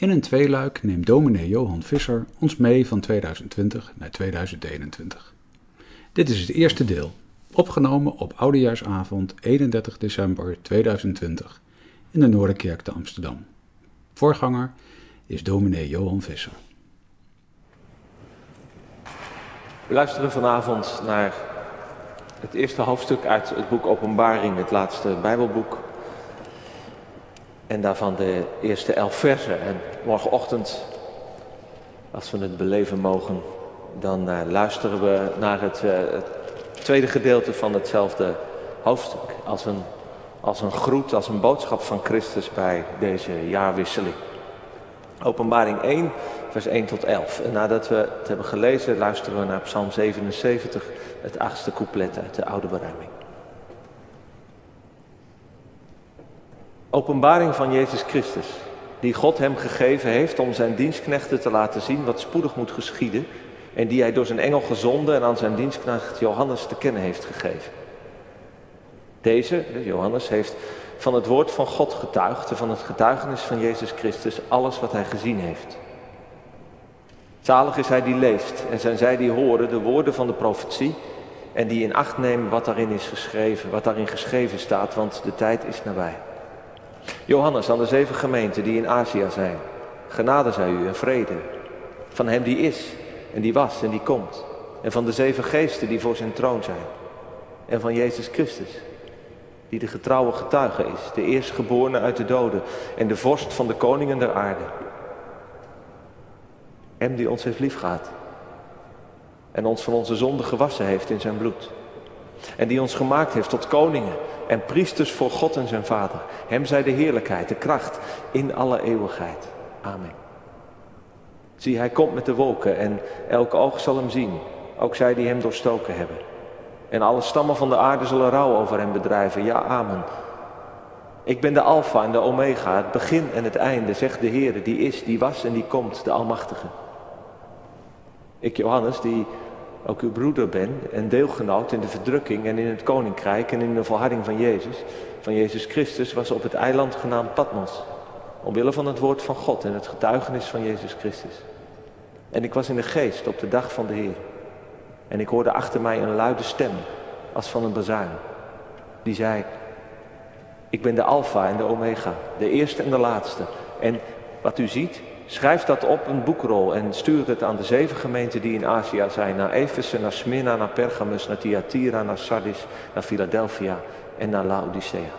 In een tweeluik neemt dominee Johan Visser ons mee van 2020 naar 2021. Dit is het eerste deel, opgenomen op Oudejaarsavond 31 december 2020 in de Noorderkerk te Amsterdam. Voorganger is dominee Johan Visser. We luisteren vanavond naar het eerste hoofdstuk uit het boek Openbaring, het laatste Bijbelboek. En daarvan de eerste elf versen. En morgenochtend, als we het beleven mogen, dan uh, luisteren we naar het, uh, het, tweede gedeelte van hetzelfde hoofdstuk. Als een, als een groet, als een boodschap van Christus bij deze jaarwisseling. Openbaring 1, vers 1 tot 11. En nadat we het hebben gelezen, luisteren we naar Psalm 77, het achtste couplet uit de Oude Beruiming. Openbaring van Jezus Christus, die God hem gegeven heeft om zijn dienstknechten te laten zien wat spoedig moet geschieden en die hij door zijn engel gezonden en aan zijn dienstknecht Johannes te kennen heeft gegeven. Deze, Johannes, heeft van het woord van God getuigd en van het getuigenis van Jezus Christus alles wat hij gezien heeft. Zalig is hij die leest en zijn zij die horen de woorden van de profetie en die in acht nemen wat daarin is geschreven, wat daarin geschreven staat, want de tijd is nabij. Johannes aan de zeven gemeenten die in Azië zijn, genade zij u en vrede. Van hem die is en die was en die komt. En van de zeven geesten die voor zijn troon zijn. En van Jezus Christus, die de getrouwe getuige is, de eerstgeborene uit de doden en de vorst van de koningen der aarde. Hem die ons heeft liefgehad en ons van onze zonde gewassen heeft in zijn bloed. En die ons gemaakt heeft tot koningen en priesters voor God en zijn Vader. Hem zij de heerlijkheid, de kracht in alle eeuwigheid. Amen. Zie, hij komt met de wolken en elk oog zal hem zien, ook zij die hem doorstoken hebben. En alle stammen van de aarde zullen rouw over hem bedrijven. Ja, amen. Ik ben de Alpha en de Omega, het begin en het einde, zegt de Heer, die is, die was en die komt, de Almachtige. Ik, Johannes, die ook uw broeder ben en deelgenoot in de verdrukking en in het koninkrijk en in de volharding van Jezus, van Jezus Christus, was op het eiland genaamd Patmos. Omwille van het woord van God en het getuigenis van Jezus Christus. En ik was in de geest op de dag van de Heer. En ik hoorde achter mij een luide stem, als van een bazuin. Die zei, ik ben de Alpha en de Omega, de eerste en de laatste. En wat u ziet, schrijf dat op een boekrol en stuur het aan de zeven gemeenten die in Azië zijn. Naar Efeze, naar Smyrna, naar Pergamus, naar Thyatira, naar Sardis, naar Philadelphia en naar Laodicea.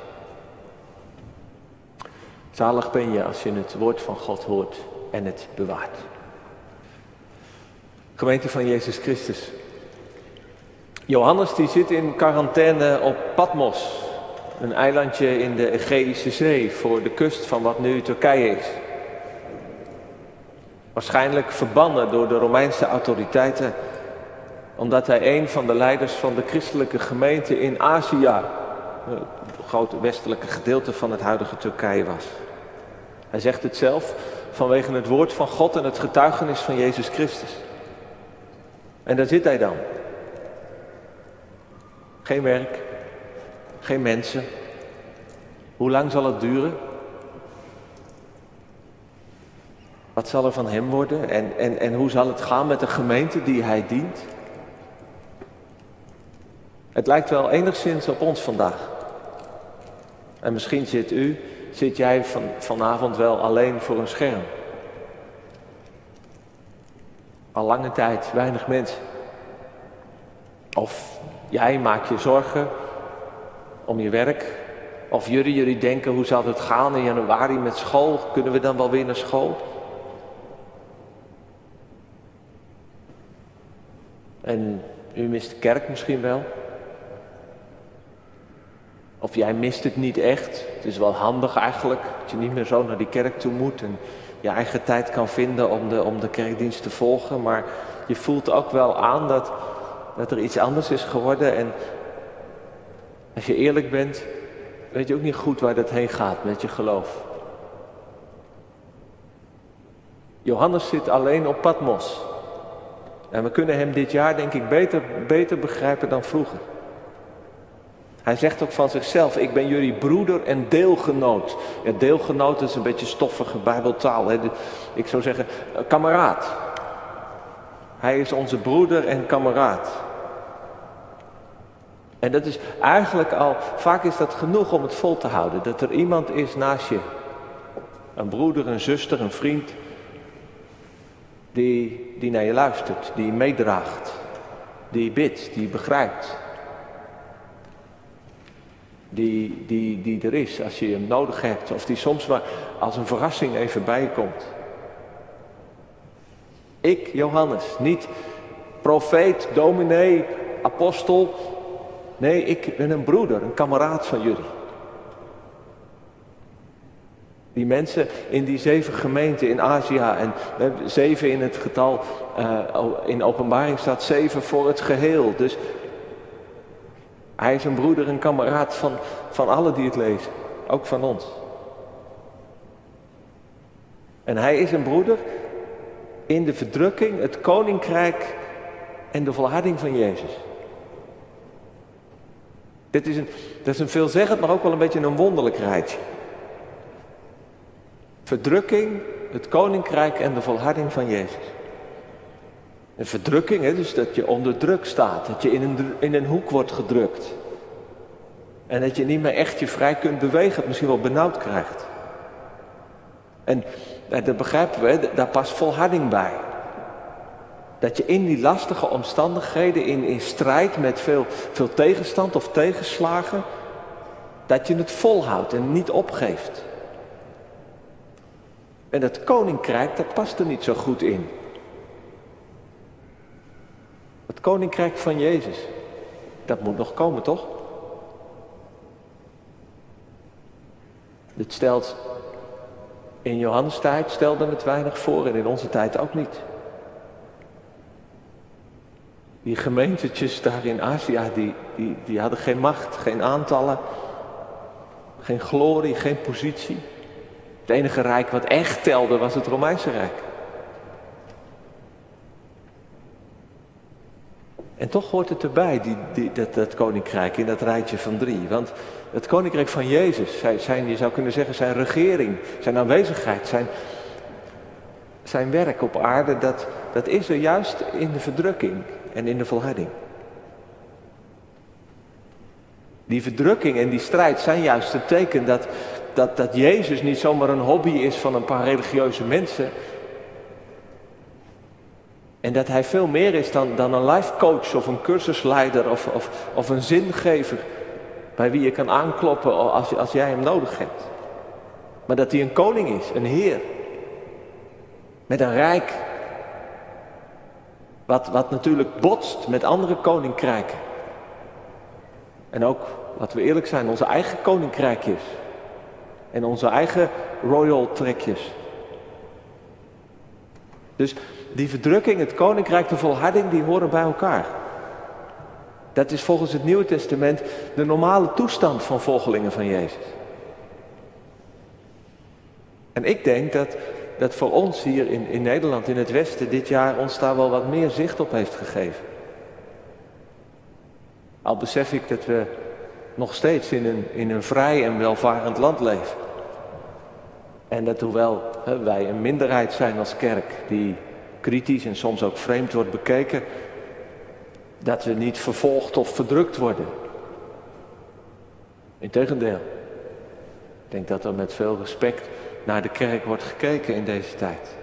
Zalig ben je als je het woord van God hoort en het bewaart. Gemeente van Jezus Christus. Johannes die zit in quarantaine op Patmos, een eilandje in de Egeïsche Zee voor de kust van wat nu Turkije is. Waarschijnlijk verbannen door de Romeinse autoriteiten, omdat hij een van de leiders van de christelijke gemeente in Azië, het grote westelijke gedeelte van het huidige Turkije was. Hij zegt het zelf vanwege het woord van God en het getuigenis van Jezus Christus. En daar zit hij dan. Geen werk, geen mensen. Hoe lang zal het duren? Wat zal er van hem worden en, en, en hoe zal het gaan met de gemeente die hij dient? Het lijkt wel enigszins op ons vandaag. En misschien zit u, zit jij van, vanavond wel alleen voor een scherm. Al lange tijd weinig mensen. Of jij maakt je zorgen om je werk. Of jullie, jullie denken hoe zal het gaan in januari met school? Kunnen we dan wel weer naar school? En u mist de kerk misschien wel. Of jij mist het niet echt. Het is wel handig eigenlijk dat je niet meer zo naar die kerk toe moet en je eigen tijd kan vinden om de, om de kerkdienst te volgen. Maar je voelt ook wel aan dat, dat er iets anders is geworden. En als je eerlijk bent, weet je ook niet goed waar dat heen gaat met je geloof. Johannes zit alleen op Patmos. En we kunnen hem dit jaar denk ik beter, beter begrijpen dan vroeger. Hij zegt ook van zichzelf, ik ben jullie broeder en deelgenoot. Ja, deelgenoot is een beetje stoffige bijbeltaal. Hè? Ik zou zeggen, eh, kameraad. Hij is onze broeder en kameraad. En dat is eigenlijk al, vaak is dat genoeg om het vol te houden. Dat er iemand is naast je. Een broeder, een zuster, een vriend. Die, die naar je luistert, die meedraagt. Die bidt, die begrijpt. Die, die, die er is als je hem nodig hebt. Of die soms maar als een verrassing even bij je komt. Ik, Johannes, niet profeet, dominee, apostel. Nee, ik ben een broeder, een kameraad van jullie. Die mensen in die zeven gemeenten in Azië en zeven in het getal, uh, in openbaring staat zeven voor het geheel. Dus hij is een broeder en kameraad van, van allen die het lezen, ook van ons. En hij is een broeder in de verdrukking, het koninkrijk en de volharding van Jezus. Dit is een, dat is een veelzeggend, maar ook wel een beetje een wonderlijk rijtje. Verdrukking, het koninkrijk en de volharding van Jezus. Een verdrukking, hè, dus dat je onder druk staat, dat je in een, in een hoek wordt gedrukt. En dat je niet meer echt je vrij kunt bewegen, het misschien wel benauwd krijgt. En dat begrijpen we, daar past volharding bij. Dat je in die lastige omstandigheden, in, in strijd met veel, veel tegenstand of tegenslagen, dat je het volhoudt en niet opgeeft. En het koninkrijk, dat past er niet zo goed in. Het koninkrijk van Jezus, dat moet nog komen, toch? Dit stelt in Johannes tijd stelde het weinig voor en in onze tijd ook niet. Die gemeentetjes daar in Azië, die, die, die hadden geen macht, geen aantallen, geen glorie, geen positie. Het enige rijk wat echt telde was het Romeinse Rijk. En toch hoort het erbij, die, die, dat, dat koninkrijk, in dat rijtje van drie. Want het koninkrijk van Jezus, zijn, je zou kunnen zeggen zijn regering, zijn aanwezigheid, zijn, zijn werk op aarde, dat, dat is er juist in de verdrukking en in de volharding. Die verdrukking en die strijd zijn juist het teken dat, dat, dat Jezus niet zomaar een hobby is van een paar religieuze mensen. En dat hij veel meer is dan, dan een life coach of een cursusleider of, of, of een zingever. Bij wie je kan aankloppen als, als jij hem nodig hebt. Maar dat hij een koning is, een heer. Met een rijk. Wat, wat natuurlijk botst met andere koninkrijken. En ook, laten we eerlijk zijn, onze eigen koninkrijkjes. En onze eigen royal trekjes. Dus die verdrukking, het koninkrijk, de volharding, die horen bij elkaar. Dat is volgens het Nieuwe Testament de normale toestand van volgelingen van Jezus. En ik denk dat, dat voor ons hier in, in Nederland, in het Westen, dit jaar ons daar wel wat meer zicht op heeft gegeven. Al besef ik dat we nog steeds in een, in een vrij en welvarend land leven. En dat hoewel hè, wij een minderheid zijn als kerk die kritisch en soms ook vreemd wordt bekeken, dat we niet vervolgd of verdrukt worden. Integendeel. Ik denk dat er met veel respect naar de kerk wordt gekeken in deze tijd.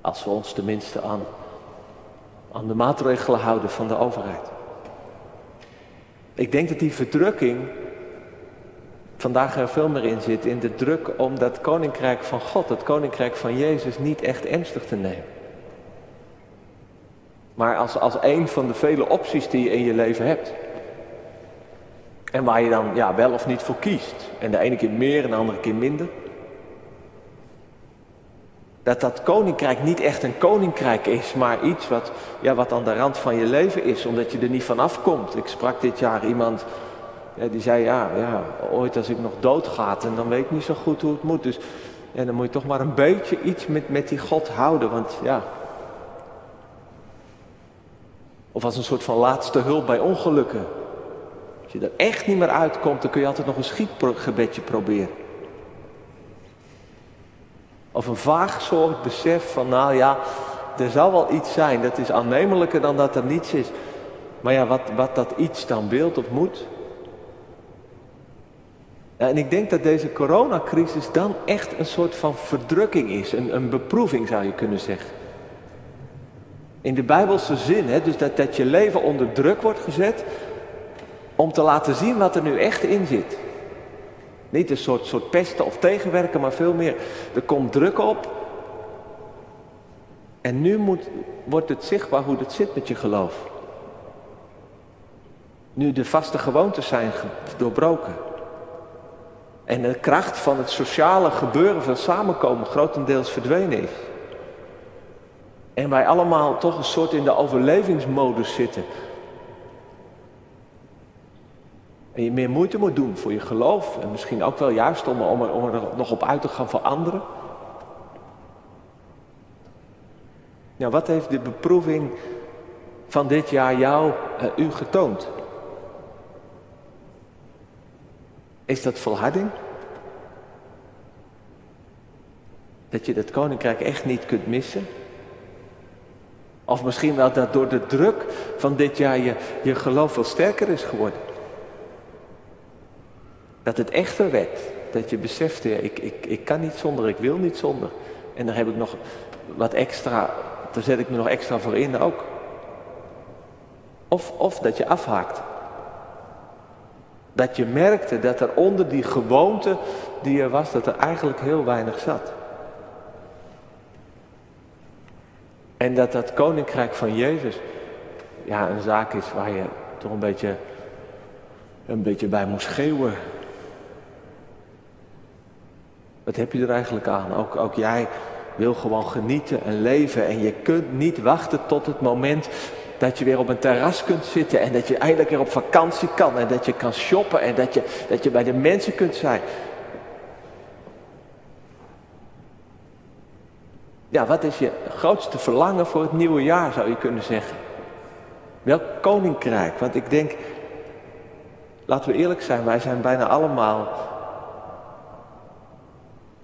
Als we ons tenminste aan, aan de maatregelen houden van de overheid. Ik denk dat die verdrukking vandaag er veel meer in zit, in de druk om dat koninkrijk van God, het koninkrijk van Jezus, niet echt ernstig te nemen. Maar als, als een van de vele opties die je in je leven hebt. En waar je dan ja, wel of niet voor kiest. En de ene keer meer en de andere keer minder. Dat dat koninkrijk niet echt een koninkrijk is, maar iets wat, ja, wat aan de rand van je leven is, omdat je er niet van afkomt. Ik sprak dit jaar iemand ja, die zei, ja, ja, ooit als ik nog doodga, en dan weet ik niet zo goed hoe het moet. Dus ja, dan moet je toch maar een beetje iets met, met die God houden, want ja. Of als een soort van laatste hulp bij ongelukken. je er echt niet meer uitkomt, dan kun je altijd nog een schietgebedje proberen. Of een vaag soort besef van, nou ja, er zal wel iets zijn. Dat is aannemelijker dan dat er niets is. Maar ja, wat, wat dat iets dan beeld of moet. Ja, en ik denk dat deze coronacrisis dan echt een soort van verdrukking is. Een, een beproeving zou je kunnen zeggen. In de Bijbelse zin, hè, dus dat, dat je leven onder druk wordt gezet. Om te laten zien wat er nu echt in zit. Niet een soort, soort pesten of tegenwerken, maar veel meer. Er komt druk op. En nu moet, wordt het zichtbaar hoe het zit met je geloof. Nu de vaste gewoontes zijn doorbroken. En de kracht van het sociale gebeuren van samenkomen grotendeels verdwenen is. En wij allemaal toch een soort in de overlevingsmodus zitten. En je meer moeite moet doen voor je geloof. En misschien ook wel juist om, om, er, nog op uit te gaan voor anderen. Nou, wat heeft de beproeving van dit jaar jou, uh, u getoond? Is dat volharding? Dat je dat koninkrijk echt niet kunt missen? Of misschien wel dat door de druk van dit jaar je, je geloof wel sterker is geworden. Dat het echter werd. Dat je besefte, ik, ik, ik kan niet zonder, ik wil niet zonder. En daar heb ik nog wat extra, daar zet ik me nog extra voor in ook. Of, of dat je afhaakt. Dat je merkte dat er onder die gewoonte die er was, dat er eigenlijk heel weinig zat. En dat dat koninkrijk van Jezus ja, een zaak is waar je toch een beetje, een beetje bij moest schreeuwen. Wat heb je er eigenlijk aan? Ook, ook jij wil gewoon genieten en leven en je kunt niet wachten tot het moment dat je weer op een terras kunt zitten en dat je eindelijk weer op vakantie kan en dat je kan shoppen en dat je, dat je bij de mensen kunt zijn. Ja, wat is je grootste verlangen voor het nieuwe jaar, zou je kunnen zeggen? Welk koninkrijk? Want ik denk, laten we eerlijk zijn, wij zijn bijna allemaal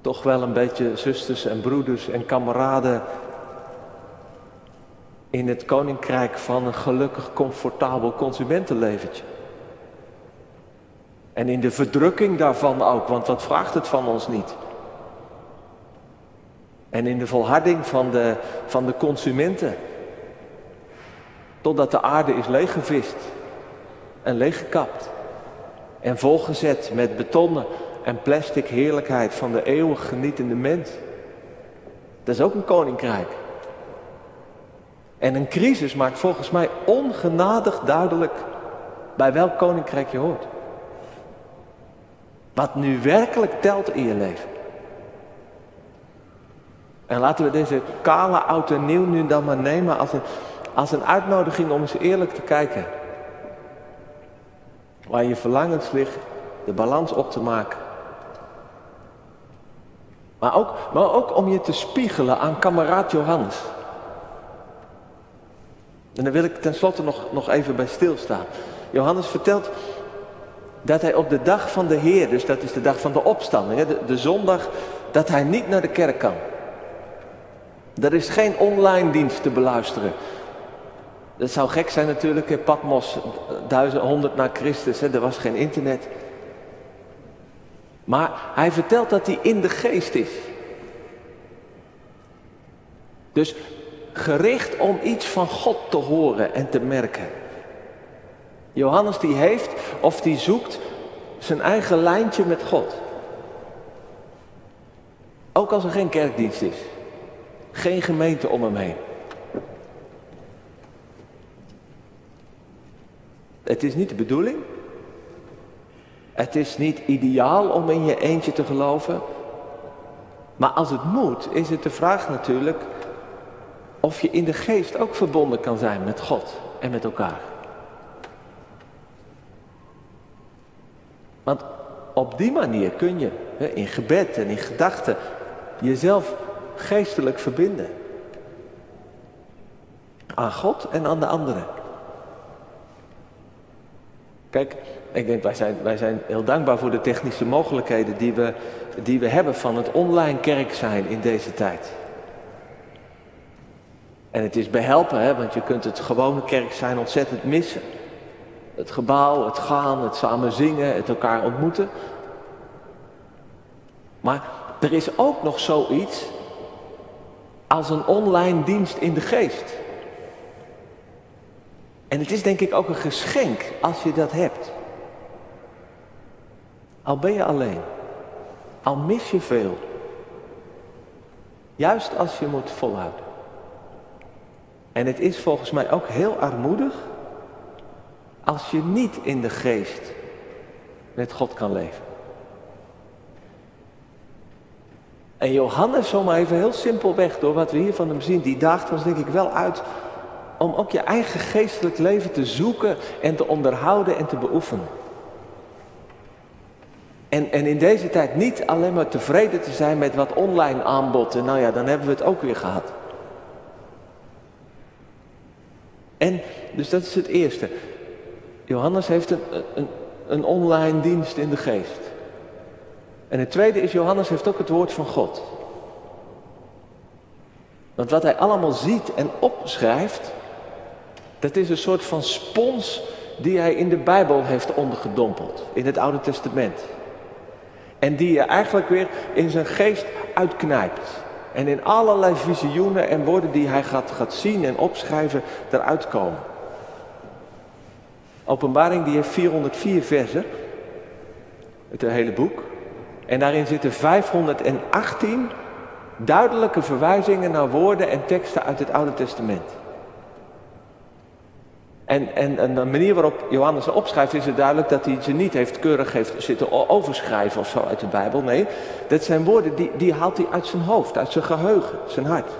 toch wel een beetje zusters en broeders en kameraden in het koninkrijk van een gelukkig, comfortabel consumentenleventje. En in de verdrukking daarvan ook, want dat vraagt het van ons niet. En in de volharding van de, van de consumenten. Totdat de aarde is leeggevist en leeggekapt. En volgezet met betonnen en plastic heerlijkheid van de eeuwig genietende mens. Dat is ook een koninkrijk. En een crisis maakt volgens mij ongenadig duidelijk bij welk koninkrijk je hoort. Wat nu werkelijk telt in je leven. En laten we deze kale oud en nieuw nu dan maar nemen als een, als een uitnodiging om eens eerlijk te kijken. Waar je verlangens liggen, de balans op te maken. Maar ook, maar ook om je te spiegelen aan kameraad Johannes. En daar wil ik tenslotte nog, nog even bij stilstaan. Johannes vertelt dat hij op de dag van de Heer, dus dat is de dag van de opstanding, de, de zondag, dat hij niet naar de kerk kan. Er is geen online dienst te beluisteren. Dat zou gek zijn natuurlijk, Patmos, duizend, honderd na Christus, hè, er was geen internet. Maar hij vertelt dat hij in de geest is. Dus gericht om iets van God te horen en te merken. Johannes die heeft of die zoekt zijn eigen lijntje met God. Ook als er geen kerkdienst is. Geen gemeente om hem heen. Het is niet de bedoeling. Het is niet ideaal om in je eentje te geloven. Maar als het moet, is het de vraag natuurlijk of je in de geest ook verbonden kan zijn met God en met elkaar. Want op die manier kun je in gebed en in gedachten jezelf geestelijk verbinden. Aan God en aan de anderen. Kijk, ik denk wij zijn, wij zijn heel dankbaar voor de technische mogelijkheden die we, die we hebben van het online kerk zijn in deze tijd. En het is behelpen, hè, want je kunt het gewone kerk zijn ontzettend missen. Het gebouw, het gaan, het samen zingen, het elkaar ontmoeten. Maar er is ook nog zoiets als een online dienst in de geest. En het is denk ik ook een geschenk als je dat hebt. Al ben je alleen. Al mis je veel. Juist als je moet volhouden. En het is volgens mij ook heel armoedig als je niet in de geest met God kan leven. En Johannes, zomaar even heel simpelweg, door wat we hier van hem zien, die daagt ons denk ik wel uit om ook je eigen geestelijk leven te zoeken en te onderhouden en te beoefenen. En, en in deze tijd niet alleen maar tevreden te zijn met wat online aanbod. En nou ja, dan hebben we het ook weer gehad. En, dus dat is het eerste. Johannes heeft een, een, een online dienst in de geest. En het tweede is, Johannes heeft ook het woord van God. Want wat hij allemaal ziet en opschrijft, dat is een soort van spons die hij in de Bijbel heeft ondergedompeld, in het Oude Testament. En die je eigenlijk weer in zijn geest uitknijpt. En in allerlei visioenen en woorden die hij gaat, gaat zien en opschrijven, eruit komen. Openbaring die heeft 404 versen, het hele boek. En daarin zitten 518 duidelijke verwijzingen naar woorden en teksten uit het Oude Testament. En, en, en, de manier waarop Johannes opschrijft is het duidelijk dat hij ze niet heeft keurig heeft zitten overschrijven of zo uit de Bijbel. Nee, dat zijn woorden die, die haalt hij uit zijn hoofd, uit zijn geheugen, zijn hart.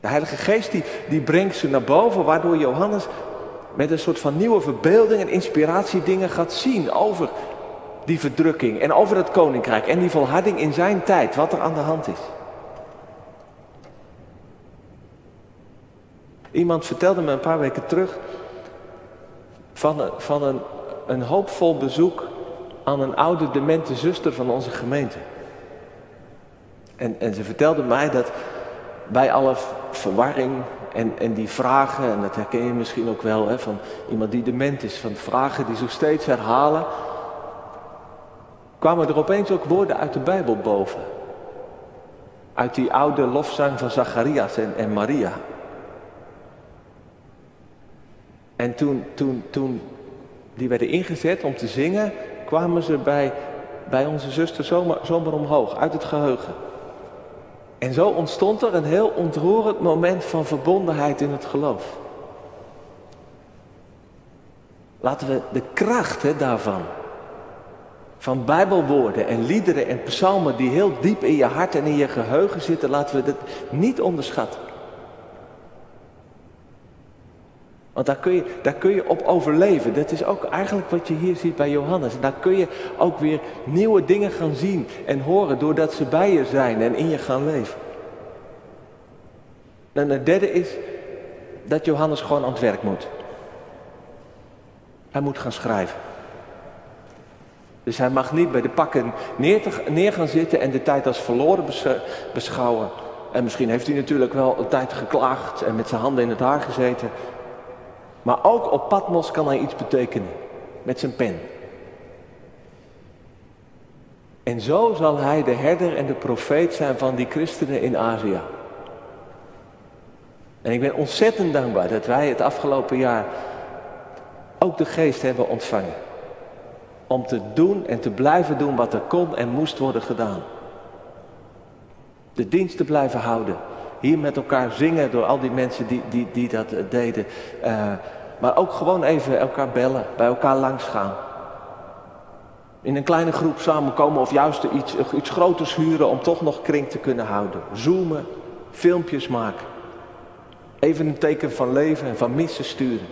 De Heilige Geest die, die brengt ze naar boven, waardoor Johannes met een soort van nieuwe verbeelding en inspiratie dingen gaat zien over die verdrukking en over het koninkrijk en die volharding in zijn tijd, wat er aan de hand is. Iemand vertelde me een paar weken terug van, een, van een, een hoopvol bezoek aan een oude demente zuster van onze gemeente. En, en ze vertelde mij dat bij alle verwarring en, en die vragen, en dat herken je misschien ook wel hè, van iemand die dement is, van vragen die zich steeds herhalen, kwamen er opeens ook woorden uit de Bijbel boven. Uit die oude lofzang van Zacharias en, en Maria. En toen, toen, toen die werden ingezet om te zingen, kwamen ze bij, bij onze zuster zomaar, zomaar omhoog, uit het geheugen. En zo ontstond er een heel ontroerend moment van verbondenheid in het geloof. Laten we de kracht hè, daarvan, van bijbelwoorden en liederen en psalmen die heel diep in je hart en in je geheugen zitten, laten we dat niet onderschatten. Want daar kun, je, daar kun je op overleven. Dat is ook eigenlijk wat je hier ziet bij Johannes. Daar kun je ook weer nieuwe dingen gaan zien en horen doordat ze bij je zijn en in je gaan leven. En het derde is dat Johannes gewoon aan het werk moet. Hij moet gaan schrijven. Dus hij mag niet bij de pakken neer, te, neer gaan zitten en de tijd als verloren beschouwen. En misschien heeft hij natuurlijk wel een tijd geklaagd en met zijn handen in het haar gezeten. Maar ook op Patmos kan hij iets betekenen. Met zijn pen. En zo zal hij de herder en de profeet zijn van die christenen in Azië. En ik ben ontzettend dankbaar dat wij het afgelopen jaar ook de geest hebben ontvangen. Om te doen en te blijven doen wat er kon en moest worden gedaan. De dienst te blijven houden. Hier met elkaar zingen door al die mensen die, die, die dat eh, deden. Uh, maar ook gewoon even elkaar bellen, bij elkaar langs gaan. In een kleine groep samenkomen of juist iets, iets groters huren om toch nog kring te kunnen houden. Zoomen, filmpjes maken. Even een teken van leven en van missen sturen.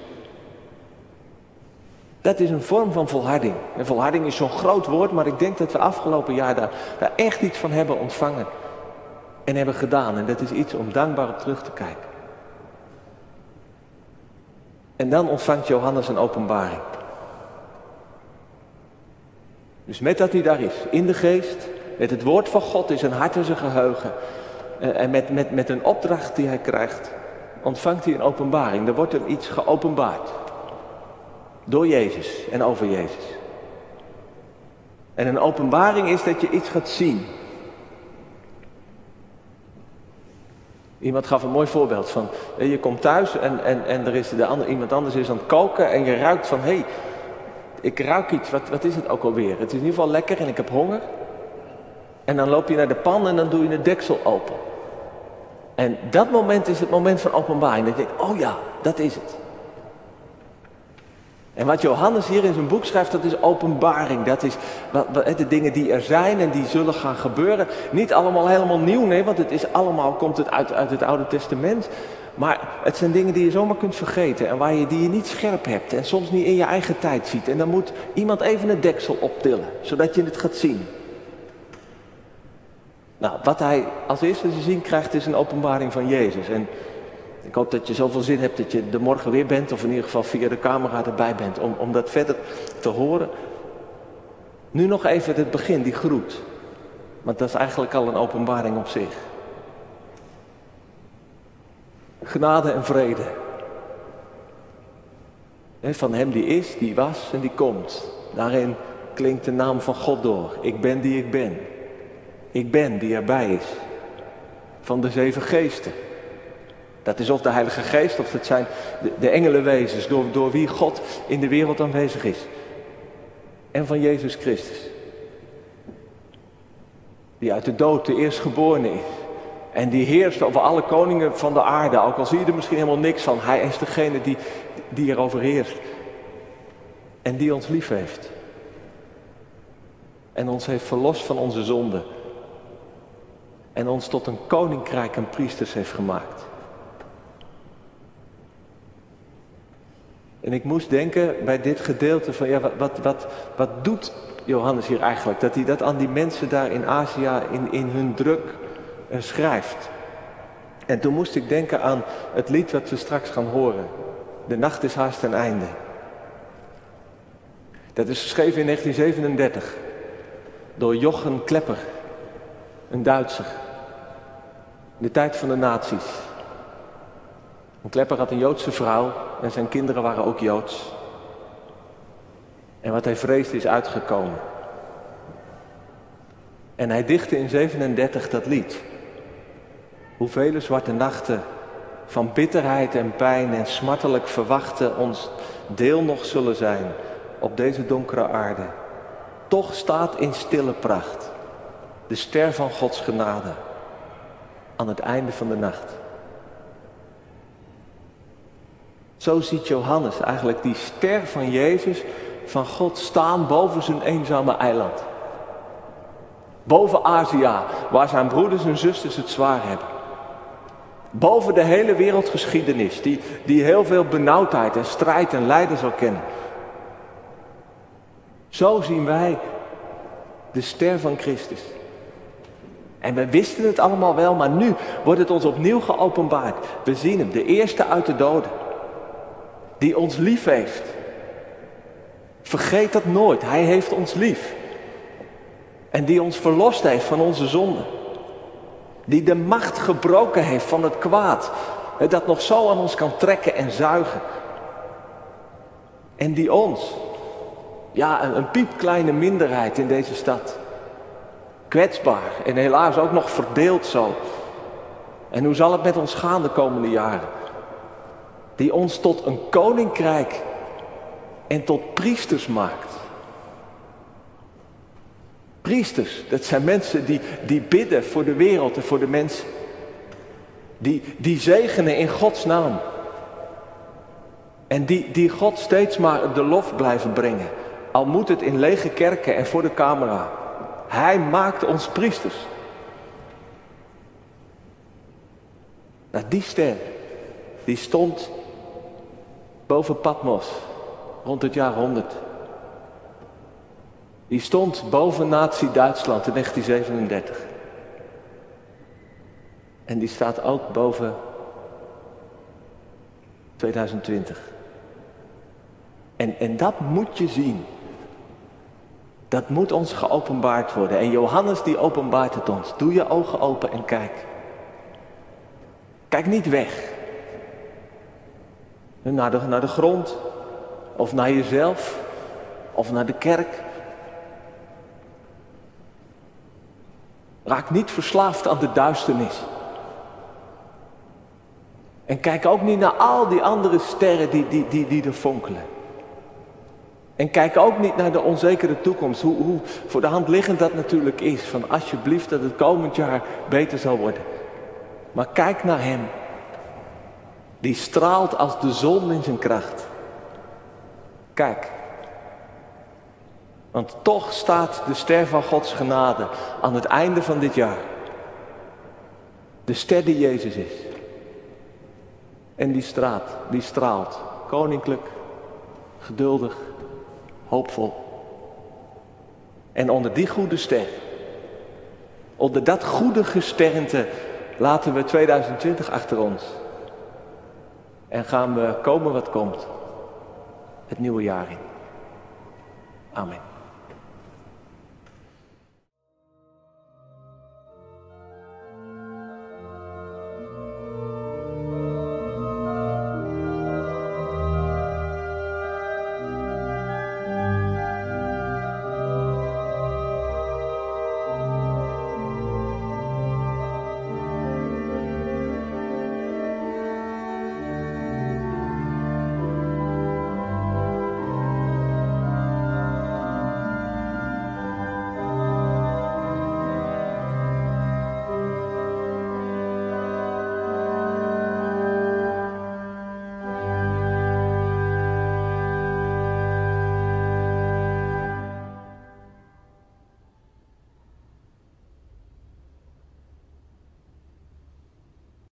Dat is een vorm van volharding. En volharding is zo'n groot woord, maar ik denk dat we afgelopen jaar daar, daar echt iets van hebben ontvangen. En hebben gedaan. En dat is iets om dankbaar op terug te kijken. En dan ontvangt Johannes een openbaring. Dus met dat hij daar is, in de geest, met het woord van God in zijn hart en zijn geheugen. eh, En met, met, met een opdracht die hij krijgt, ontvangt hij een openbaring. Er wordt hem iets geopenbaard. Door Jezus en over Jezus. En een openbaring is dat je iets gaat zien. Iemand gaf een mooi voorbeeld van, eh, je komt thuis en, en, en er is de ander, iemand anders is aan het koken en je ruikt van, hé, hey, ik ruik iets, wat, wat is het ook alweer? Het is in ieder geval lekker en ik heb honger. En dan loop je naar de pan en dan doe je de deksel open. En dat moment is het moment van openbaring. Dat je denkt, oh ja, dat is het. En wat Johannes hier in zijn boek schrijft, dat is openbaring. Dat is de dingen die er zijn en die zullen gaan gebeuren. Niet allemaal helemaal nieuw, nee, want het is allemaal, komt het uit, uit het Oude Testament. Maar het zijn dingen die je zomaar kunt vergeten en waar je, die je niet scherp hebt en soms niet in je eigen tijd ziet. En dan moet iemand even het deksel optillen, zodat je het gaat zien. Nou, wat hij als eerste te zien krijgt is een openbaring van Jezus. En ik hoop dat je zoveel zin hebt dat je er morgen weer bent, of in ieder geval via de camera erbij bent, om, om dat verder te horen. Nu nog even het begin, die groet. Want dat is eigenlijk al een openbaring op zich. Genade en vrede. Van hem die is, die was en die komt. Daarin klinkt de naam van God door. Ik ben die ik ben. Ik ben die erbij is. Van de zeven geesten. Dat is of de Heilige Geest of het zijn de, de engelenwezens door, door wie God in de wereld aanwezig is. En van Jezus Christus. Die uit de dood de eerstgeborene is. En die heerst over alle koningen van de aarde. Ook al zie je er misschien helemaal niks van. Hij is degene die, die erover heerst. En die ons lief heeft. En ons heeft verlost van onze zonden. En ons tot een koninkrijk en priesters heeft gemaakt. En ik moest denken bij dit gedeelte van, ja, wat, wat, wat, doet Johannes hier eigenlijk? Dat hij dat aan die mensen daar in Azië in, in hun druk uh, schrijft. En toen moest ik denken aan het lied wat we straks gaan horen. De nacht is haast ten einde. Dat is geschreven in 1937 door Jochen Klepper, een Duitser. In de tijd van de nazi's. Een Klepper had een Joodse vrouw en zijn kinderen waren ook Joods. En wat hij vreesde is uitgekomen. En hij dichtte in 37 dat lied. Hoeveel zwarte nachten van bitterheid en pijn en smartelijk verwachten ons deel nog zullen zijn op deze donkere aarde. Toch staat in stille pracht de ster van Gods genade aan het einde van de nacht. Zo ziet Johannes eigenlijk die ster van Jezus, van God, staan boven zijn eenzame eiland. Boven Azië, waar zijn broeders en zusters het zwaar hebben. Boven de hele wereldgeschiedenis, die, die heel veel benauwdheid en strijd en lijden zal kennen. Zo zien wij de ster van Christus. En we wisten het allemaal wel, maar nu wordt het ons opnieuw geopenbaard. We zien hem, de eerste uit de doden die ons lief heeft. Vergeet dat nooit. Hij heeft ons lief. En die ons verlost heeft van onze zonden. Die de macht gebroken heeft van het kwaad. Dat nog zo aan ons kan trekken en zuigen. En die ons, ja, een, piepkleine minderheid in deze stad. Kwetsbaar en helaas ook nog verdeeld zo. En hoe zal het met ons gaan de komende jaren? Die ons tot een koninkrijk en tot priesters maakt. Priesters, dat zijn mensen die, die bidden voor de wereld en voor de mensen. Die, die zegenen in Gods naam. En die, die God steeds maar de lof blijven brengen. Al moet het in lege kerken en voor de camera. Hij maakt ons priesters. Nou, die ster, die stond boven Patmos, rond het jaar 100. Die stond boven Nazi-Duitsland in 1937. En die staat ook boven 2020. En, en dat moet je zien. Dat moet ons geopenbaard worden. En Johannes die openbaart het ons. Doe je ogen open en kijk. Kijk niet weg. Naar de, naar de grond. Of naar jezelf. Of naar de kerk. Raak niet verslaafd aan de duisternis. En kijk ook niet naar al die andere sterren die, die, die, die er fonkelen. En kijk ook niet naar de onzekere toekomst, hoe, hoe voor de hand liggend dat natuurlijk is. Van alsjeblieft dat het komend jaar beter zal worden. Maar kijk naar Hem. Die straalt als de zon in zijn kracht. Kijk. Want toch staat de ster van Gods genade aan het einde van dit jaar. De ster die Jezus is. En die straat, die straalt. Koninklijk, geduldig, hoopvol. En onder die goede ster, onder dat goede gesternte, laten we 2020 achter ons. En gaan we komen wat komt, het nieuwe jaar in. Amen.